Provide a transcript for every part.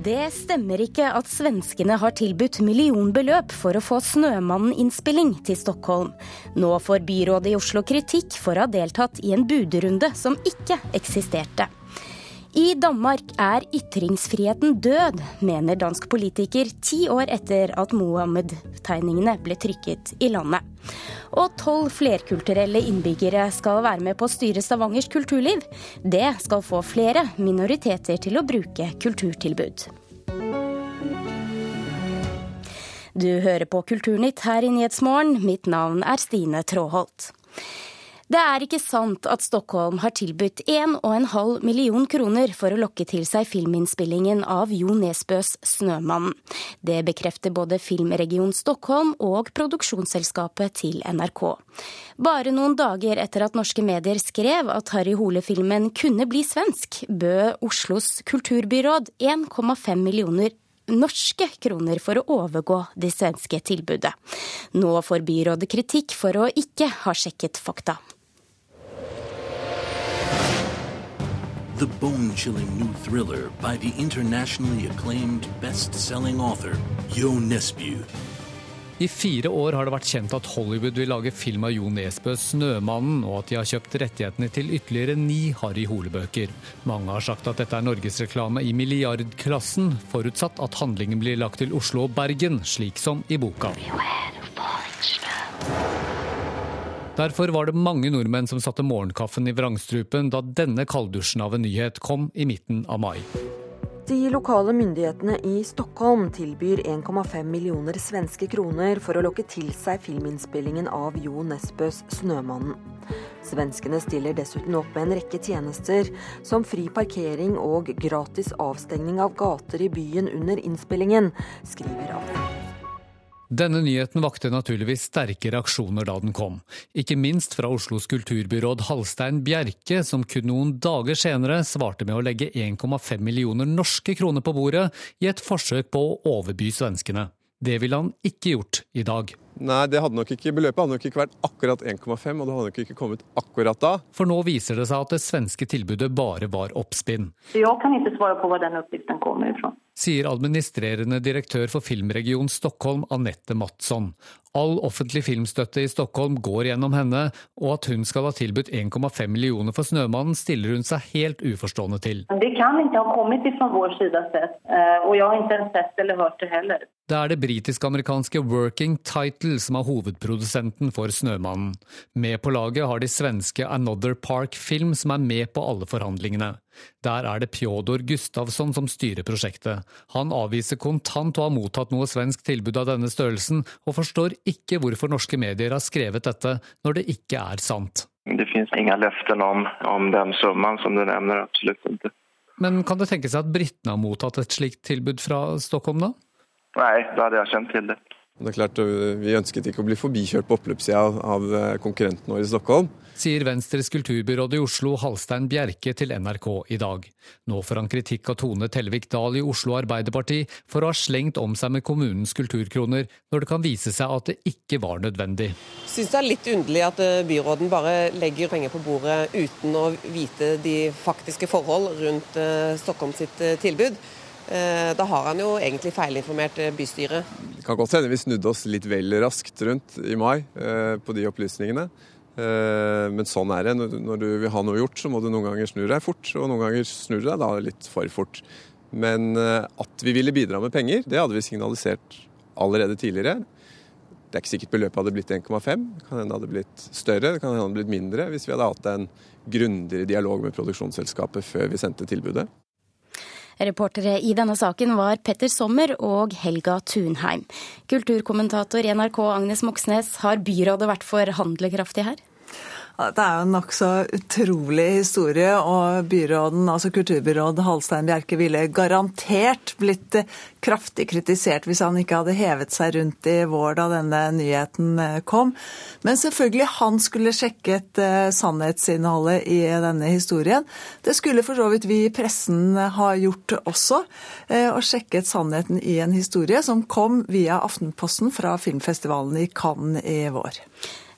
Det stemmer ikke at svenskene har tilbudt millionbeløp for å få Snømannen-innspilling til Stockholm. Nå får byrådet i Oslo kritikk for å ha deltatt i en budrunde som ikke eksisterte. I Danmark er ytringsfriheten død, mener dansk politiker ti år etter at Mohammed-tegningene ble trykket i landet. Og tolv flerkulturelle innbyggere skal være med på å styre Stavangers kulturliv. Det skal få flere minoriteter til å bruke kulturtilbud. Du hører på Kulturnytt her i Nyhetsmorgen. Mitt navn er Stine Tråholt. Det er ikke sant at Stockholm har tilbudt 1,5 million kroner for å lokke til seg filminnspillingen av Jo Nesbøs 'Snømannen'. Det bekrefter både Filmregion Stockholm og produksjonsselskapet til NRK. Bare noen dager etter at norske medier skrev at Harry Hole-filmen kunne bli svensk, bød Oslos kulturbyråd 1,5 millioner norske kroner for å overgå det svenske tilbudet. Nå får byrådet kritikk for å ikke ha sjekket fakta. The bone chilling new thriller by the internationally acclaimed best selling author Jo Nesbø. I fire år har det vært kjent at Hollywood vil lage film av Jo Nesbø 'Snømannen', og at de har kjøpt rettighetene til ytterligere ni Harry Hole-bøker. Mange har sagt at dette er norgesreklame i milliardklassen, forutsatt at handlingen blir lagt til Oslo og Bergen, slik som i boka. Derfor var det mange nordmenn som satte morgenkaffen i vrangstrupen da denne kalddusjen av en nyhet kom i midten av mai. De lokale myndighetene i Stockholm tilbyr 1,5 millioner svenske kroner for å lokke til seg filminnspillingen av Jo Nesbøs 'Snømannen'. Svenskene stiller dessuten opp med en rekke tjenester, som fri parkering og gratis avstengning av gater i byen under innspillingen, skriver Aftenposten. Denne nyheten vakte naturligvis sterke reaksjoner da den kom, ikke minst fra Oslos kulturbyråd Halstein Bjerke, som kun noen dager senere svarte med å legge 1,5 millioner norske kroner på bordet i et forsøk på å overby svenskene. Det ville han ikke gjort i dag. Nei, det hadde nok ikke, beløpet hadde nok ikke vært akkurat 1,5, og det hadde nok ikke kommet akkurat da. For nå viser det seg at det svenske tilbudet bare var oppspinn. Jeg kan ikke svare på hva den kommer ifra. sier administrerende direktør for Filmregion Stockholm, Anette Mattsson. All offentlig filmstøtte i Stockholm går gjennom henne, og at hun skal ha tilbudt 1,5 millioner for 'Snømannen', stiller hun seg helt uforstående til. Det kan ikke ha kommet fra vår side sett, eh, og jeg har ikke sett eller hørt det heller. Det er det britisk-amerikanske Working Title som er hovedprodusenten for 'Snømannen'. Med på laget har de svenske Another Park Film, som er med på alle forhandlingene. Der er det Pjodor Gustavsson som styrer prosjektet. Han avviser kontant å ha mottatt noe svensk tilbud av denne størrelsen, og forstår ikke hvorfor norske medier har skrevet dette når det ikke er sant. Det finnes ingen løfter om, om den summen som du nevner, absolutt ikke. Men kan det tenke seg at britene har mottatt et slikt tilbud fra Stockholm, da? Nei, da hadde jeg kjent til det. Det er klart, Vi ønsket ikke å bli forbikjørt på oppløpssida av, av eh, konkurrenten vår i Stockholm sier Venstres kulturbyråd i Oslo Halstein Bjerke til NRK i dag. Nå får han kritikk av Tone Tellevik Dahl i Oslo Arbeiderparti for å ha slengt om seg med kommunens kulturkroner, når det kan vise seg at det ikke var nødvendig. Jeg syns det er litt underlig at eh, byråden bare legger penger på bordet uten å vite de faktiske forhold rundt Stockholms Stockholm sitt tilbud. Da har han jo egentlig feilinformert bystyret. Det kan godt hende vi snudde oss litt vel raskt rundt i mai på de opplysningene. Eh, men sånn er det. Når du vil ha noe gjort, så må du noen ganger snu deg fort, og noen ganger snur du deg da litt for fort. Men eh, at vi ville bidra med penger, det hadde vi signalisert allerede tidligere. Det er ikke sikkert beløpet hadde blitt 1,5. Det kan hende det hadde blitt større, det kan hende det hadde blitt mindre hvis vi hadde hatt en grundigere dialog med produksjonsselskapet før vi sendte tilbudet. Reportere i denne saken var Petter Sommer og Helga Tunheim. Kulturkommentator i NRK Agnes Moxnes, har byrådet vært for handlekraftig her? Det er jo en nokså utrolig historie, og byråden, altså kulturbyråd Halstein Bjerke ville garantert blitt kraftig kritisert hvis han ikke hadde hevet seg rundt i vår da denne nyheten eh, kom. Men selvfølgelig, han skulle sjekket eh, sannhetsinnholdet i denne historien. Det skulle for så vidt vi i pressen ha gjort også, eh, og sjekket sannheten i en historie som kom via Aftenposten fra filmfestivalen i Cannes i vår.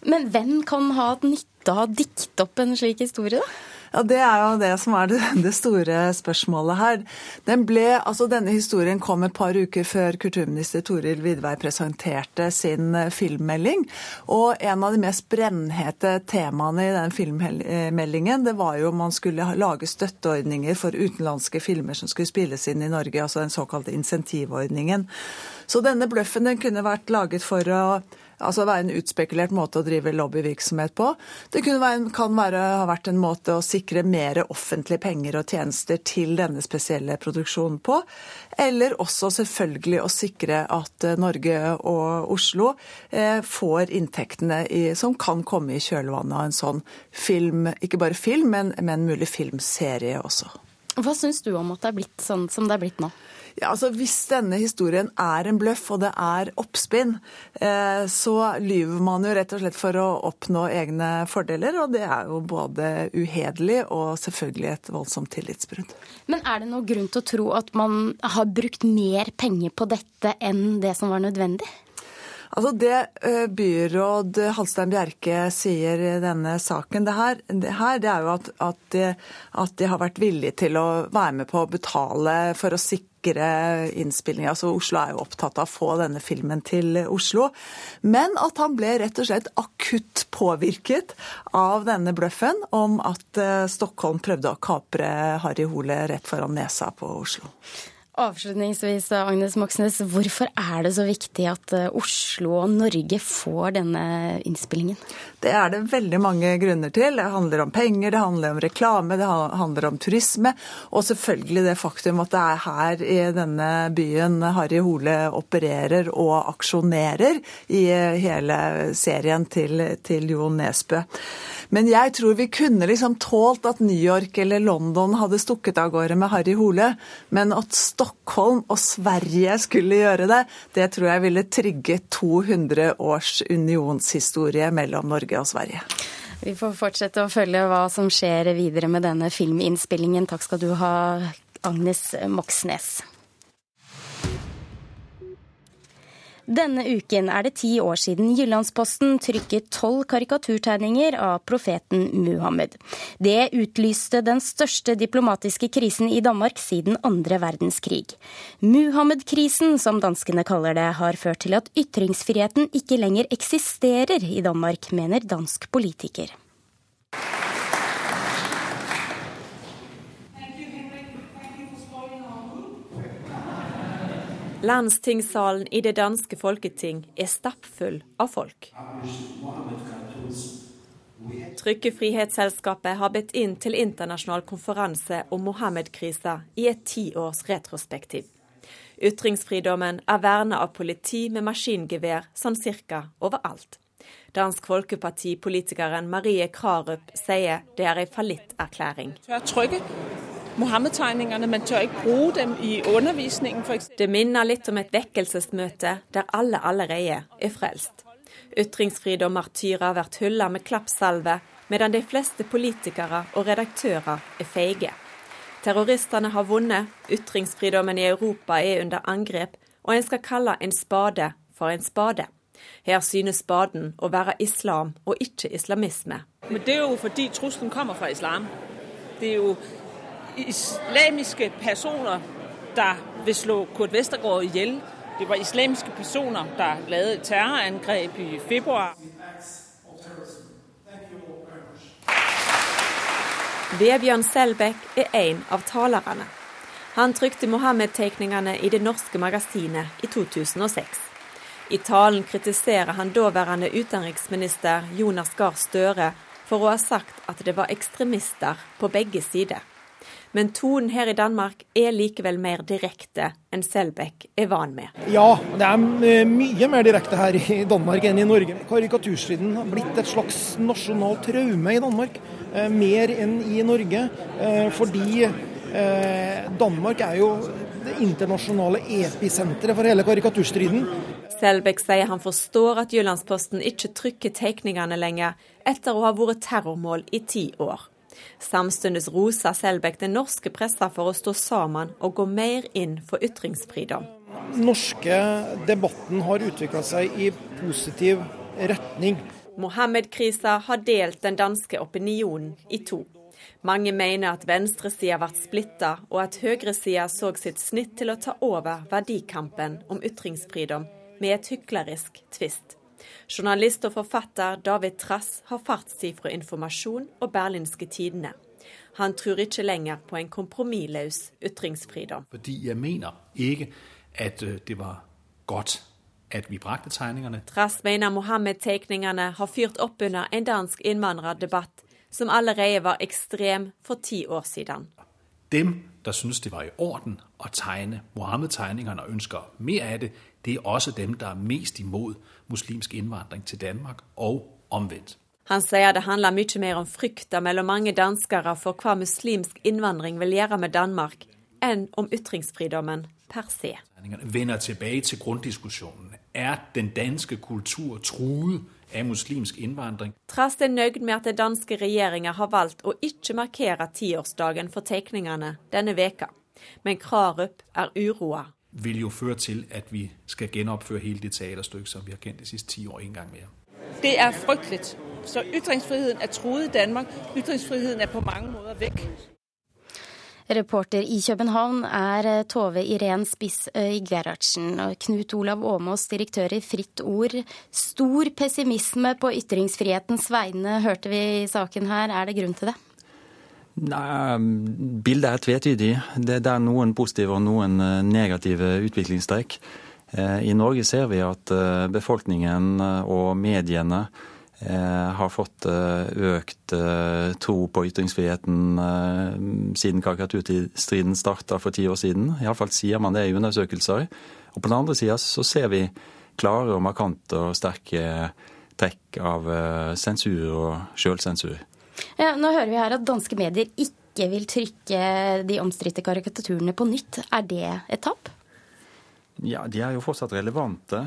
Men hvem kan ha hatt nytte å dikte opp en slik historie, da? Ja, Det er jo det som er det, det store spørsmålet her. Den ble, altså Denne historien kom et par uker før kulturminister Toril Vidvei presenterte sin eh, filmmelding. Og en av de mest brennhete temaene i den filmmeldingen det var jo om man skulle lage støtteordninger for utenlandske filmer som skulle spilles inn i Norge, altså den såkalte insentivordningen. Så denne bløffen den kunne vært laget for å altså være en utspekulert måte å drive lobbyvirksomhet på. Det være, kan være, ha vært en måte å sikre mer offentlige penger og tjenester til denne spesielle produksjonen på. Eller også selvfølgelig å sikre at eh, Norge og Oslo eh, får inntektene i, som kan komme i kjølvannet av en sånn film, ikke bare film, men, men mulig filmserie også. Hva syns du om at det er blitt sånn som det er blitt nå? Ja, altså Hvis denne historien er en bløff og det er oppspinn, eh, så lyver man jo rett og slett for å oppnå egne fordeler. Og det er jo både uhederlig og selvfølgelig et voldsomt tillitsbrudd. Men er det noen grunn til å tro at man har brukt mer penger på dette enn det som var nødvendig? Altså Det eh, byråd Halstein Bjerke sier i denne saken, det her, det, her, det er jo at, at, de, at, de, har vært villige til å være med på å betale for å sikre innspilling. Altså Oslo er jo opptatt av å få denne filmen til Oslo. Men at han ble rett og slett akutt påvirket av denne bløffen om at eh, Stockholm prøvde å kapre Harry Hole rett foran nesa på Oslo. Avslutningsvis, Agnes Moxnes, hvorfor er det så viktig at eh, Oslo og Norge får denne innspillingen? Det er det veldig mange grunner til. Det handler om penger, det handler om reklame, det handler om turisme. Og selvfølgelig det faktum at det er her i denne byen Harry Hole opererer og aksjonerer i hele serien til, til Jon Nesbø. Men jeg tror vi kunne liksom tålt at New York eller London hadde stukket av gårde med Harry Hole, men at Stockholm og Sverige skulle gjøre det, det tror jeg ville trygge 200 års unionshistorie mellom Norge og Sverige. Vi får fortsette å følge hva som skjer videre med denne filminnspillingen. Takk skal du ha, Agnes Moxnes. Denne uken er det ti år siden Jyllandsposten trykket tolv karikaturtegninger av profeten Muhammed. Det utlyste den største diplomatiske krisen i Danmark siden andre verdenskrig. Muhammed-krisen, som danskene kaller det, har ført til at ytringsfriheten ikke lenger eksisterer i Danmark, mener dansk politiker. Landstingssalen i det danske folketing er stappfull av folk. Trykkefrihetsselskapet har bedt inn til internasjonal konferanse om Mohammed-krisa i et tiårs retrospektiv. Ytringsfridommen er verna av politi med maskingevær sånn cirka overalt. Dansk Folkeparti-politikeren Marie Krarup sier det er en fallitterklæring. Mohammed-tegningene, Man tør ikke bruke dem i undervisningen f.eks. Det minner litt om et vekkelsesmøte der alle allerede er frelst. Ytringsfrihet og martyrer blir hylla med klappsalve, medan de fleste politikere og redaktører er feige. Terroristene har vunnet, ytringsfriheten i Europa er under angrep, og en skal kalle en spade for en spade. Her synes spaden å være islam og ikke islamisme. Men det er jo fordi trusselen kommer fra islam. Det er jo islamiske personer, der vil slå Kurt Vestergaard ihjel. Det var islamiske personer, der lavede et terrorangreb i februar. Vebjørn Selbekk er en av talerne. Han trykte Mohammed-tegningene i det norske magasinet i 2006. I talen kritiserer han daværende utenriksminister Jonas Gahr Støre for å ha sagt at det var ekstremister på begge sider. Men tonen her i Danmark er likevel mer direkte enn Selbekk er van med. Ja, det er eh, mye mer direkte her i Danmark enn i Norge. Karikaturstriden har blitt et slags nasjonalt traume i Danmark, eh, mer enn i Norge. Eh, fordi Danmark er jo det internasjonale episenteret for hele karikaturstriden. Selbekk sier han forstår at Jyllandsposten ikke trykker tegningene lenger, etter å ha vært terrormål i ti år. Samtidig roser Selbekk den norske pressa for å stå sammen og gå mer inn for ytringsfrihet. norske debatten har utvikla seg i positiv retning. Mohammed-krisa har delt den danske opinionen i to. Mange mener at venstresida ble splitta, og at høyresida så sitt snitt til å ta over verdikampen om ytringsfrihet med et hyklerisk tvist. Journalist og forfatter David Trass har fartstid fra Informasjon og Berlinske tidene. Han tror ikke lenger på en kompromissløs ytringsfrihet. Fordi jeg mener ikke at øh, det var godt at vi brakte tegningene. Trass mener Mohammed-tegningene har fyrt opp under en dansk innvandrerdebatt som allerede var ekstrem for ti år siden. Dem der syntes det var i orden å tegne Mohammed-tegningene og ønsker mer av det, det er også dem der er mest imot muslimsk innvandring til Danmark, og omvendt. Han sier det handler mye mer om frykta mellom mange danskere for hva muslimsk innvandring vil gjøre med Danmark, enn om ytringsfridommen per se. Vender tilbake til grunddiskusjonen. Er den danske kultur truet av muslimsk innvandring. Trass er nøyd med at den danske regjeringa har valgt å ikke markere tiårsdagen for tegningene denne veka. Men Krarup er uroa. Vil jo føre til at vi skal genoppføre hele det teaterstykket som vi har kjent de siste ti år en gang mer. Det er fryktelig. Så ytringsfriheten er truet i Danmark. Ytringsfriheten er på mange måter vekk. Reporter i København er eh, Tove Irén Spissøy Gerhardsen. Og Knut Olav Åmås, direktør i Fritt Ord. Stor pessimisme på ytringsfrihetens vegne, hørte vi i saken her. Er det grunn til det? Nei, Bildet er tvetydig. Det er noen positive og noen eh, negative utviklingstrekk. Eh, I Norge ser vi at befolkningen og mediene Eh, har fått eh, økt eh, tro på ytringsfriheten siden karikaturstriden starta for ti år siden. Iallfall sier man det i undersøkelser. Og på den andre sida så ser vi klare og markante og sterke trekk av sensur og sjølsensur. Nå hører vi her at danske medier ikke vil trykke de omstridte karikaturene på nytt. Er det et tap? Ja, de er jo fortsatt relevante.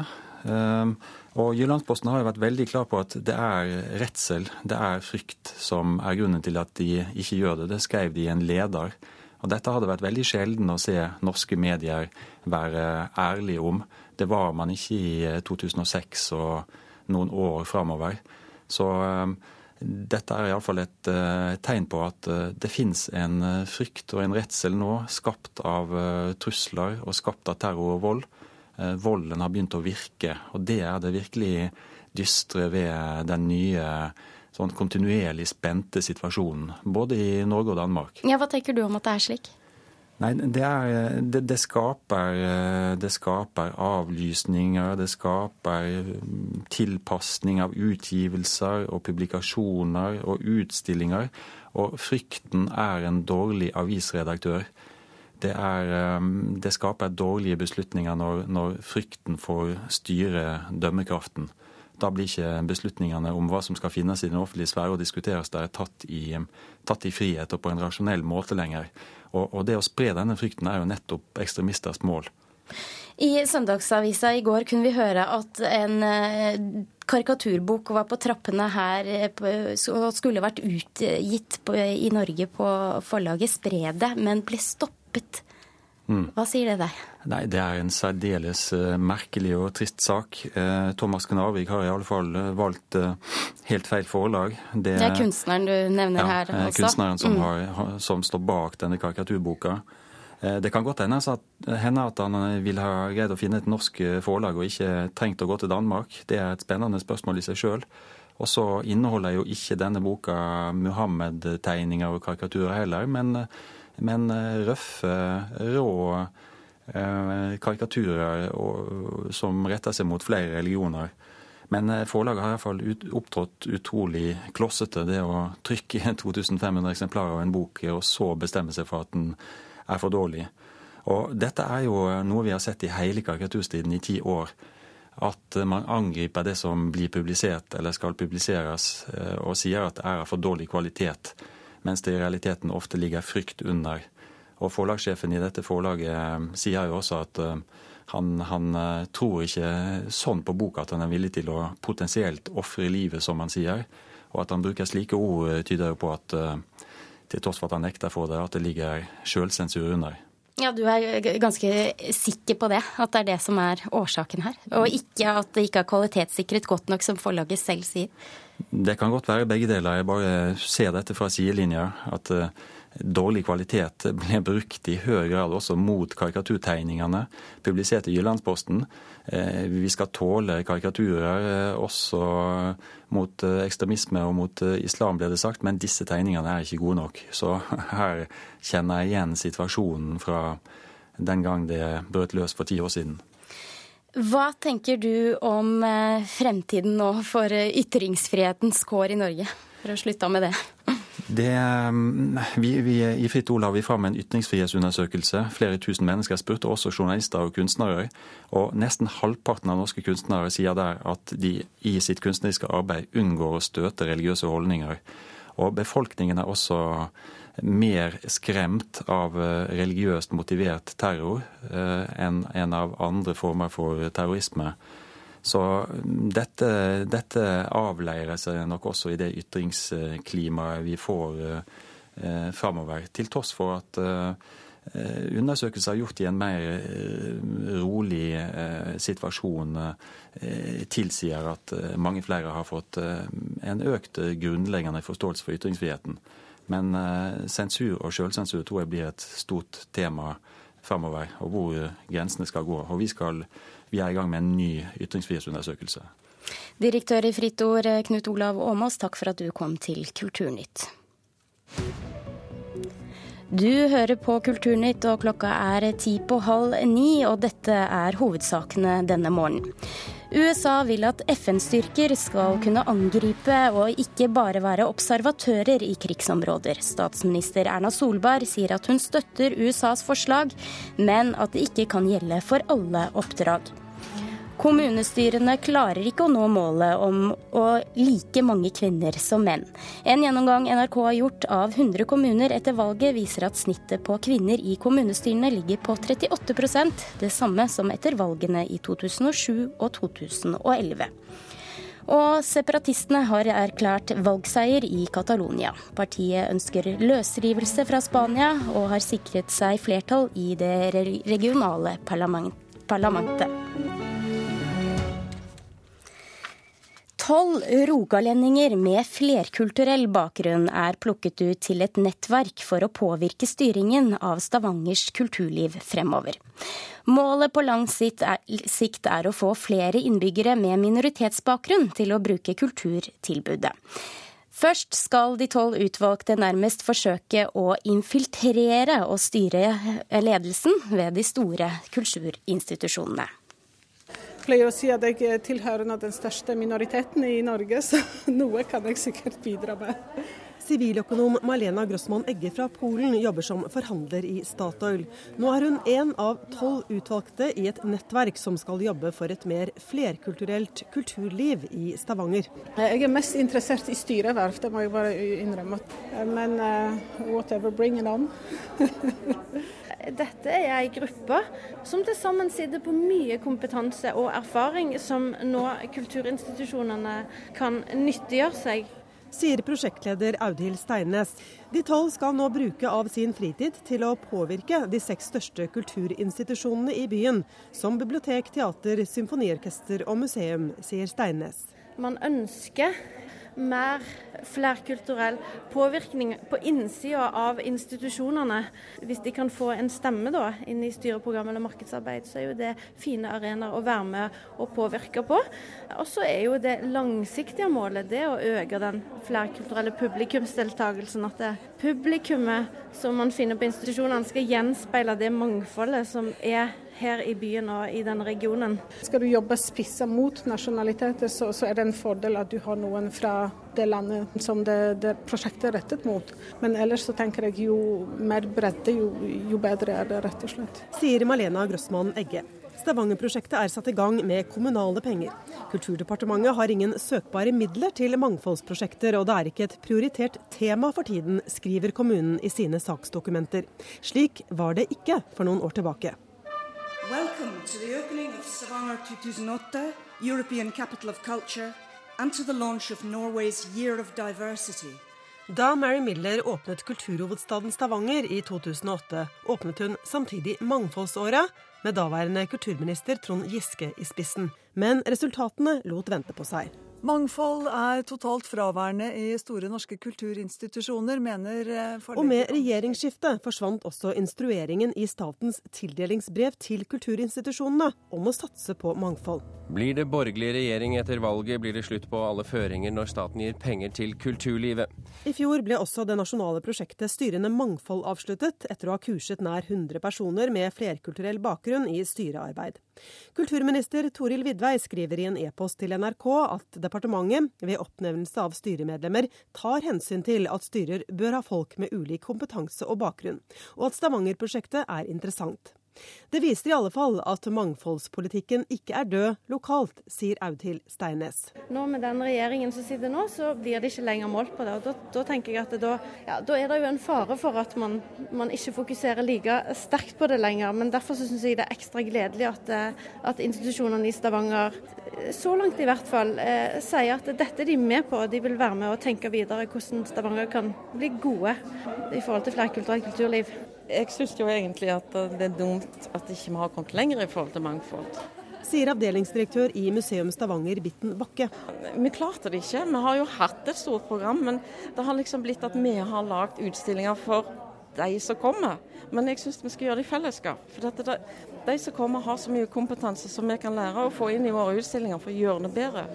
Og Jyllandsposten har jo vært veldig klar på at det er redsel, det er frykt, som er grunnen til at de ikke gjør det. Det skrev de i en leder. Og dette hadde vært veldig sjelden å se norske medier være ærlige om. Det var man ikke i 2006 eh, og noen år framover. Så um, dette er iallfall et uh, tegn på at uh, det fins en uh, frykt og en redsel nå, skapt av trusler og skapt av terror og vold, Eh, volden har begynt å virke. Og det er det virkelig dystre ved den nye sånn kontinuerlig spente situasjonen, både i Norge og Danmark. Ja, Hva tenker du om at det er slik? Nei, det, er, det, det, skaper, det, skaper, avlysninger, det skaper mm, tilpasning av utgivelser og publikasjoner og utstillinger. Og frykten er en dårlig avisredaktør det, er, um, det skaper dårlige beslutninger når, når, frykten får styre dømmekraften. Da blir ikke beslutningene om hva som skal finnes i den offentlige sfære og diskuteres der, tatt i, tatt i frihet og på en rasjonell måte lenger. Og, og det å spre denne frykten er jo nettopp ekstremisters mål. I Søndagsavisa i går kunne vi høre at en eh, karikaturbok var på trappene her eh, og skulle vært utgitt i Norge på forlaget Spredet, men ble stoppet. Mm. Hva sier det deg? Nei, Det er en særdeles uh, merkelig og trist sak. Uh, Thomas Gnarvik har i alle fall uh, valgt helt feil forlag. Det, det, er kunstneren du nevner ja, her også? Kunstneren som, mm. har, som, står bak denne karikaturboka. Det kan godt hende at han vil ha greid å finne et norsk forlag og ikke trengt å gå til Danmark. Det er et spennende spørsmål i seg sjøl. Og så inneholder jo ikke denne boka Muhammed-tegninger og karikaturer heller, men men eh, røffe, rå eh, karikaturer som retter seg mot flere religioner. Men eh, forlaget har iallfall ut, opptrådt utrolig klossete. Det å trykke 2500 eksemplarer av en bok og så bestemme seg for at den er for dårlig. Og dette er jo noe vi har sett i hele karikaturstiden i ti år. At man angriper det som blir publisert eller skal publiseres, og sier at det er av for dårlig kvalitet mens det i realiteten ofte ligger frykt under. Og Forlagssjefen i dette forlaget eh, sier jo også at eh, han, han, eh, tror ikke sånn på boka at han er villig til å potensielt ofre livet, som han sier. Og at han bruker slike ord, tyder jo på at til tross for at han nekter for det, at det ligger sjølsensur under. Ja, Du er ganske sikker på det, at det er det som er årsaken her? Og ikke at det ikke er kvalitetssikret godt nok, som forlaget selv sier? Det kan godt være begge deler. Jeg bare ser dette fra sidelinja. At uh, dårlig kvalitet ble brukt i høy grad også mot karikaturtegningene publisert i Jyllandsposten. Uh, vi skal tåle karikaturer uh, også mot ekstremisme og mot islam, ble det sagt, men disse tegningene er ikke gode nok. Så her kjenner jeg igjen situasjonen fra den gang det brøt løs for ti år siden. Hva tenker du om eh, fremtiden nå for eh, ytringsfrihetens kår i Norge? For å slutte av med det. det mm, vi, vi, I Fritt Olav la vi fram en ytringsfrihetsundersøkelse. Flere tusen mennesker spurte, også journalister og kunstnere. Og nesten halvparten av norske kunstnere sier der at de i sitt kunstneriske arbeid unngår å støte religiøse holdninger. Og befolkningen er også mer skremt av eh, religiøst motivert terror eh, enn av andre former for terrorisme. Så mm, dette, dette avleirer seg nok også i det ytringsklimaet vi får eh, framover. Til tross for at undersøkelser gjort i en mer rolig situasjon tilsier at mange flere har fått en økt grunnleggende forståelse for ytringsfriheten. Men eh, sensur og sjølsensur tror jeg blir et stort tema fremover, og hvor grensene skal gå. Og vi, skal, vi er i gang med en ny ytringsfrihetsundersøkelse. Direktør i Fritt Ord, Knut Olav Åmås, takk for at du kom til Kulturnytt. Du hører på Kulturnytt, og klokka er ti på halv ni, og dette er hovedsakene denne morgenen. USA vil at FN-styrker skal kunne angripe og ikke bare være observatører i krigsområder. Statsminister Erna Solberg sier at hun støtter USAs forslag, men at det ikke kan gjelde for alle oppdrag. Kommunestyrene klarer ikke å nå målet om å like mange kvinner som menn. En gjennomgang NRK har gjort av 100 kommuner etter valget, viser at snittet på kvinner i kommunestyrene ligger på 38% det samme som etter valgene i 2007 og 2011. Og separatistene har erklært valgseier i Catalonia. Partiet ønsker løsrivelse fra Spania og har sikret seg flertall i det regionale parlamentet. Tolv rogalendinger med flerkulturell bakgrunn er plukket ut til et nettverk for å påvirke styringen av Stavangers kulturliv fremover. Målet på lang sikt er, å få flere innbyggere med minoritetsbakgrunn til å bruke kulturtilbudet. Først skal de tolv utvalgte nærmest forsøke å infiltrere og styre ledelsen ved de store kulturinstitusjonene pleier å si at jeg tilhører den største minoriteten i Norge, så noe kan jeg sikkert bidra med. Siviløkonom Malena Grossmann Egge fra Polen jobber som forhandler i Statoil. Nå er hun én av tolv utvalgte i et nettverk som skal jobbe for et mer flerkulturelt kulturliv i Stavanger. Jeg er mest interessert i styreverv, det må jeg bare innrømme. Men uh, whatever, bring it on. Dette er ei gruppe som til sammen sitter på mye kompetanse og erfaring som nå kulturinstitusjonene kan nyttiggjøre seg. Sier prosjektleder Audhild Steines. De tolv skal nå bruke av sin fritid til å påvirke de seks største kulturinstitusjonene i byen, som bibliotek, teater, symfoniorkester og museum, sier Steines. Man ønsker mer flerkulturell påvirkning på innsida av institusjonene. Hvis de kan få en stemme da, inn i styreprogram eller markedsarbeid, så er jo det fine arenaer å være med og påvirke på. Og så er jo det langsiktige målet det å øke den flerkulturelle publikumsdeltakelsen. At det publikummet som man finner på institusjonene skal gjenspeile det mangfoldet som er her i byen og i denne regionen. Skal du jobbe spissa mot nasjonaliteter, så, så, er det en fordel at du har noen fra det landet som det, det prosjektet er rettet mot. Men ellers så tenker jeg jo mer bredde, jo, jo bedre er det, rett og slett. Sier Malena Grossmann Egge. Stavanger-prosjektet er satt i gang med kommunale penger. Kulturdepartementet har ingen søkbare midler til mangfoldsprosjekter, og det er ikke et prioritert tema for tiden, skriver kommunen i sine saksdokumenter. Slik var det ikke for noen år tilbake. Welcome to the opening of Stavanger 2008, European Capital of Culture, and to the launch of Norway's Year of Diversity, Da Mary Miller åpnet kulturhovedstaden Stavanger i 2008, åpnet hun samtidig Mangfoldsåret, med daværende kulturminister Trond Giske i spissen. Men resultatene lot vente på seg. Mangfold er totalt fraværende i store norske kulturinstitusjoner, mener eh, forlegger. Og med regjeringsskiftet forsvant også instrueringen i statens tildelingsbrev til kulturinstitusjonene om å satse på mangfold. Blir det borgerlig regjering etter valget, blir det slutt på alle føringer når staten gir penger til kulturlivet. I fjor ble også det nasjonale prosjektet Styrende mangfold avsluttet, etter å ha kurset nær 100 personer med flerkulturell bakgrunn i styrearbeid. Kulturminister Toril Vidvei skriver i en e-post til NRK at departementet ved oppnevnelse av styremedlemmer tar hensyn til at styrer bør ha folk med ulik kompetanse og bakgrunn, og at Stavanger-prosjektet er interessant. Det viser i alle fall at mangfoldspolitikken ikke er død lokalt, sier Audhild Steines. Nå Med den regjeringen som sitter nå, så blir det ikke lenger målt på det. og Da, da tenker jeg at da, ja, da, er det jo en fare for at man, man, ikke fokuserer like sterkt på det lenger. Men derfor syns jeg det er ekstra gledelig at, eh, at institusjonene i Stavanger, eh, så langt i hvert fall, eh, sier at dette er de med på. De vil være med og tenke videre hvordan Stavanger kan bli gode i forhold til flerkulturelt kulturliv. Jeg syns jo egentlig at det er dumt at ikke vi har kommet lenger i forhold til mangfold. Sier avdelingsdirektør i Museum Stavanger, Bitten Bakke. Vi klarte det ikke. Vi har jo hatt et stort program, men det har liksom blitt at vi har lagd utstillinger for de som kommer. Men jeg syns vi skal gjøre det i fellesskap. For det, de som kommer har så mye kompetanse som vi kan lære å få inn i våre utstillinger for å gjøre det bedre.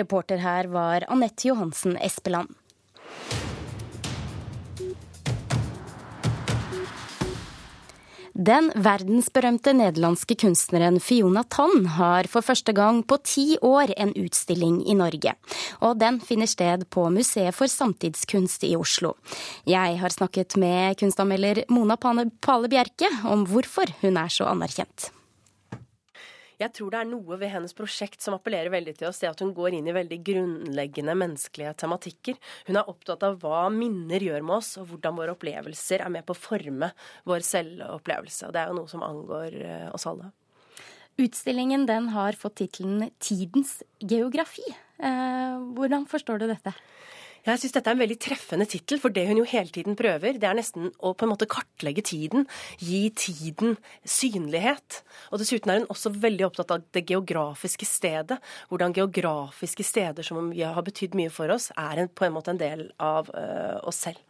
Reporter her var Anette Johansen Espeland. Den verdensberømte nederlandske kunstneren Fiona Tann har for første gang på ti år en utstilling i Norge. Og den finner sted på Museet for samtidskunst i Oslo. Jeg har snakket med kunstanmelder Mona Pale Bjerke om hvorfor hun er så anerkjent. Jeg tror det er noe ved hennes prosjekt som appellerer veldig til oss, det at hun går inn i veldig grunnleggende menneskelige tematikker. Hun er opptatt av hva minner gjør med oss, og hvordan våre opplevelser er med på å forme vår selvopplevelse. Og det er jo noe som angår eh, oss alle. Utstillingen den har fått tittelen 'Tidens geografi'. Eh, hvordan forstår du dette? Jeg syns dette er en veldig treffende tittel, for det hun jo hele tiden prøver, det er nesten å på en måte kartlegge tiden. Gi tiden synlighet. Og dessuten er hun også veldig opptatt av det geografiske stedet. Hvordan geografiske steder som har betydd mye for oss, er en, på en måte en del av uh, oss selv.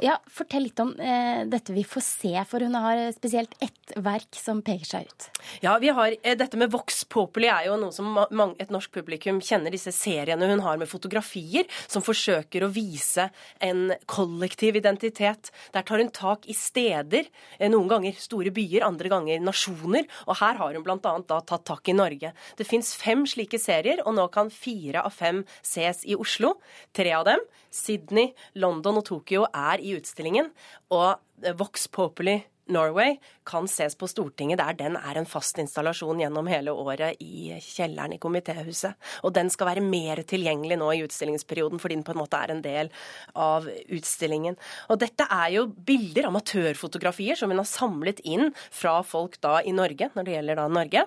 Ja, Fortell litt om eh, dette vi får se, for hun har spesielt ett verk som peker seg ut. Ja, vi har, eh, Dette med Vox Populi er jo noe som mange, et norsk publikum kjenner. Disse seriene hun har med fotografier som forsøker å vise en kollektiv identitet. Der tar hun tak i steder, eh, noen ganger store byer, andre ganger nasjoner. Og her har hun bl.a. tatt tak i Norge. Det fins fem slike serier, og nå kan fire av fem ses i Oslo. Tre av dem, Sydney, London og Tokyo, er i utstillingen. Og Vox Populi Norway kan ses på Stortinget, der den er en fast installasjon gjennom hele året i kjelleren i komitéhuset. Og den skal være mer tilgjengelig nå i utstillingsperioden, fordi den på en måte er en del av utstillingen. Og dette er jo bilder, amatørfotografier, som hun har samlet inn fra folk da i Norge, når det gjelder da Norge.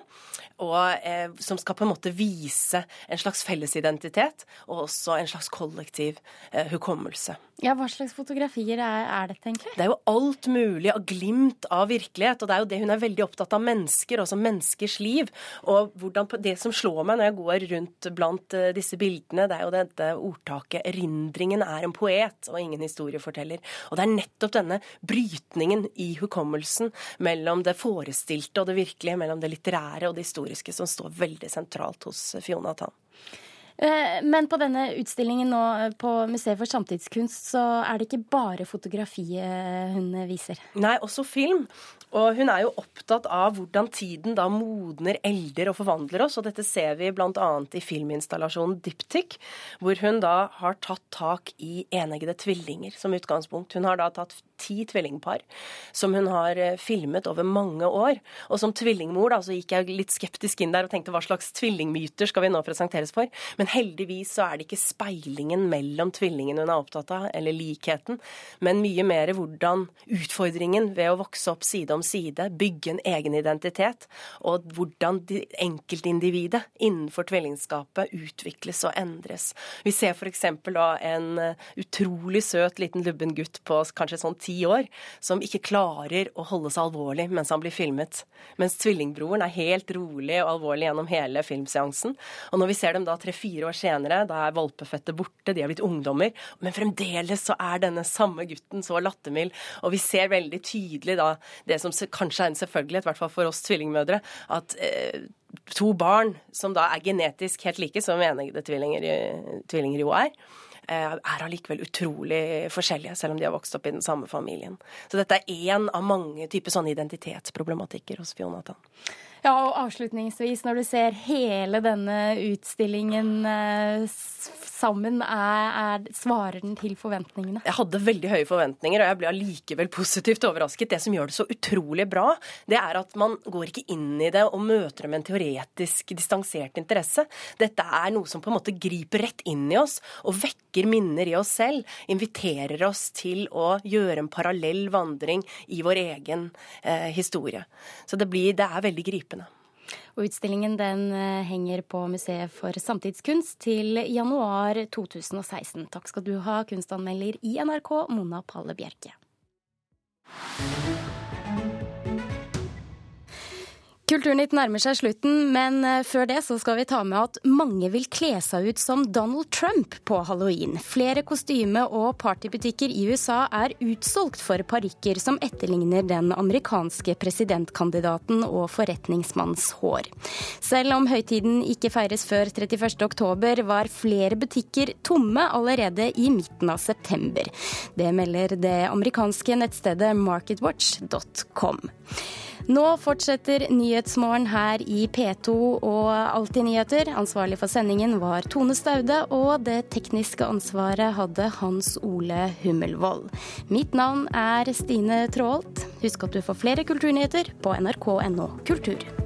Og eh, som skal på en måte vise en slags fellesidentitet, og også en slags kollektiv eh, hukommelse. Ja, Hva slags fotografier er, er, dette egentlig? Det er jo alt mulig av glimt av virkelighet. Og det er jo det hun er veldig opptatt av mennesker, også menneskers liv. Og hvordan, det som slår meg når jeg går rundt blant uh, disse bildene, det er jo dette ordtaket 'erindringen er en poet og ingen historieforteller'. Og det er nettopp denne brytningen i hukommelsen mellom det forestilte og det virkelige, mellom det litterære og det historiske, som står veldig sentralt hos Fiona Tann. Eh, men på denne utstillingen nå eh, på Museet for samtidskunst, så er det ikke bare fotografiet hun viser? Nei, også film. Og hun er jo opptatt av hvordan tiden da modner, elder og forvandler oss. Og dette ser vi bl.a. i filminstallasjonen Diptyk, hvor hun da har tatt tak i eneggede tvillinger som utgangspunkt. Hun har da tatt ti tvillingpar som hun har eh, filmet over mange år. Og som tvillingmor da, så gikk jeg litt skeptisk inn der og tenkte hva slags tvillingmyter skal vi nå presenteres for? Men heldigvis så er det ikke speilingen mellom tvillingene hun er opptatt av, eller likheten, men mye mer hvordan utfordringen ved å vokse opp side om side, bygge en egen identitet, og hvordan enkeltindividet innenfor tvillingskapet utvikles og endres. Vi ser f.eks. da en eh, utrolig søt liten lubben gutt på kanskje sånn ti år, som ikke klarer å holde seg alvorlig mens han blir filmet. Mens tvillingbroren er helt rolig og alvorlig gjennom hele filmseansen. Og når vi ser dem da tre-fire år senere, da er valpefødte borte, de er blitt ungdommer, men fremdeles så er denne samme gutten så lattermild. Og vi ser veldig tydelig da det som kanskje er en selvfølgelighet, i hvert fall for oss tvillingmødre, at eh, to barn som da er genetisk helt like, som enede tvillinger, tvillinger jo er, er allikevel utrolig forskjellige, selv om de har vokst opp i den samme familien. Så dette er én av mange typer sånne identitetsproblematikker hos Fionatan. Ja, og avslutningsvis, når du ser hele denne utstillingen eh, sammen, er, er, svarer den til forventningene? Jeg hadde veldig høye forventninger, og jeg ble allikevel positivt overrasket. Det som gjør det så utrolig bra, det er at man går ikke inn i det og møter det med en teoretisk distansert interesse. Dette er noe som på en måte griper rett inn i oss og vekker minner i oss selv. Inviterer oss til å gjøre en parallell vandring i vår egen eh, historie. Så det, blir, det er veldig gripende. Og utstillingen den eh, henger på Museet for samtidskunst til januar 2016. Takk skal du ha, kunstanmelder i NRK, Mona Palle Bjerke. Kulturnytt nærmer seg slutten, men eh, før det så skal vi ta med at mange vil kle seg ut som Donald Trump på halloween. Flere kostyme- og partybutikker i USA er utsolgt for parykker som etterligner den amerikanske presidentkandidaten og forretningsmanns hår. Selv om høytiden ikke feires før 31.10, var flere butikker tomme allerede i midten av september. Det melder det amerikanske nettstedet marketwatch.com. Nå fortsetter Nyhetsmorgen her i P2 og Alltid nyheter. Ansvarlig for sendingen var Tone Staude, og det tekniske ansvaret hadde Hans Ole Hummelvold. Mitt navn er Stine Traalt. Husk at du får flere kulturnyheter på nrk.no kultur.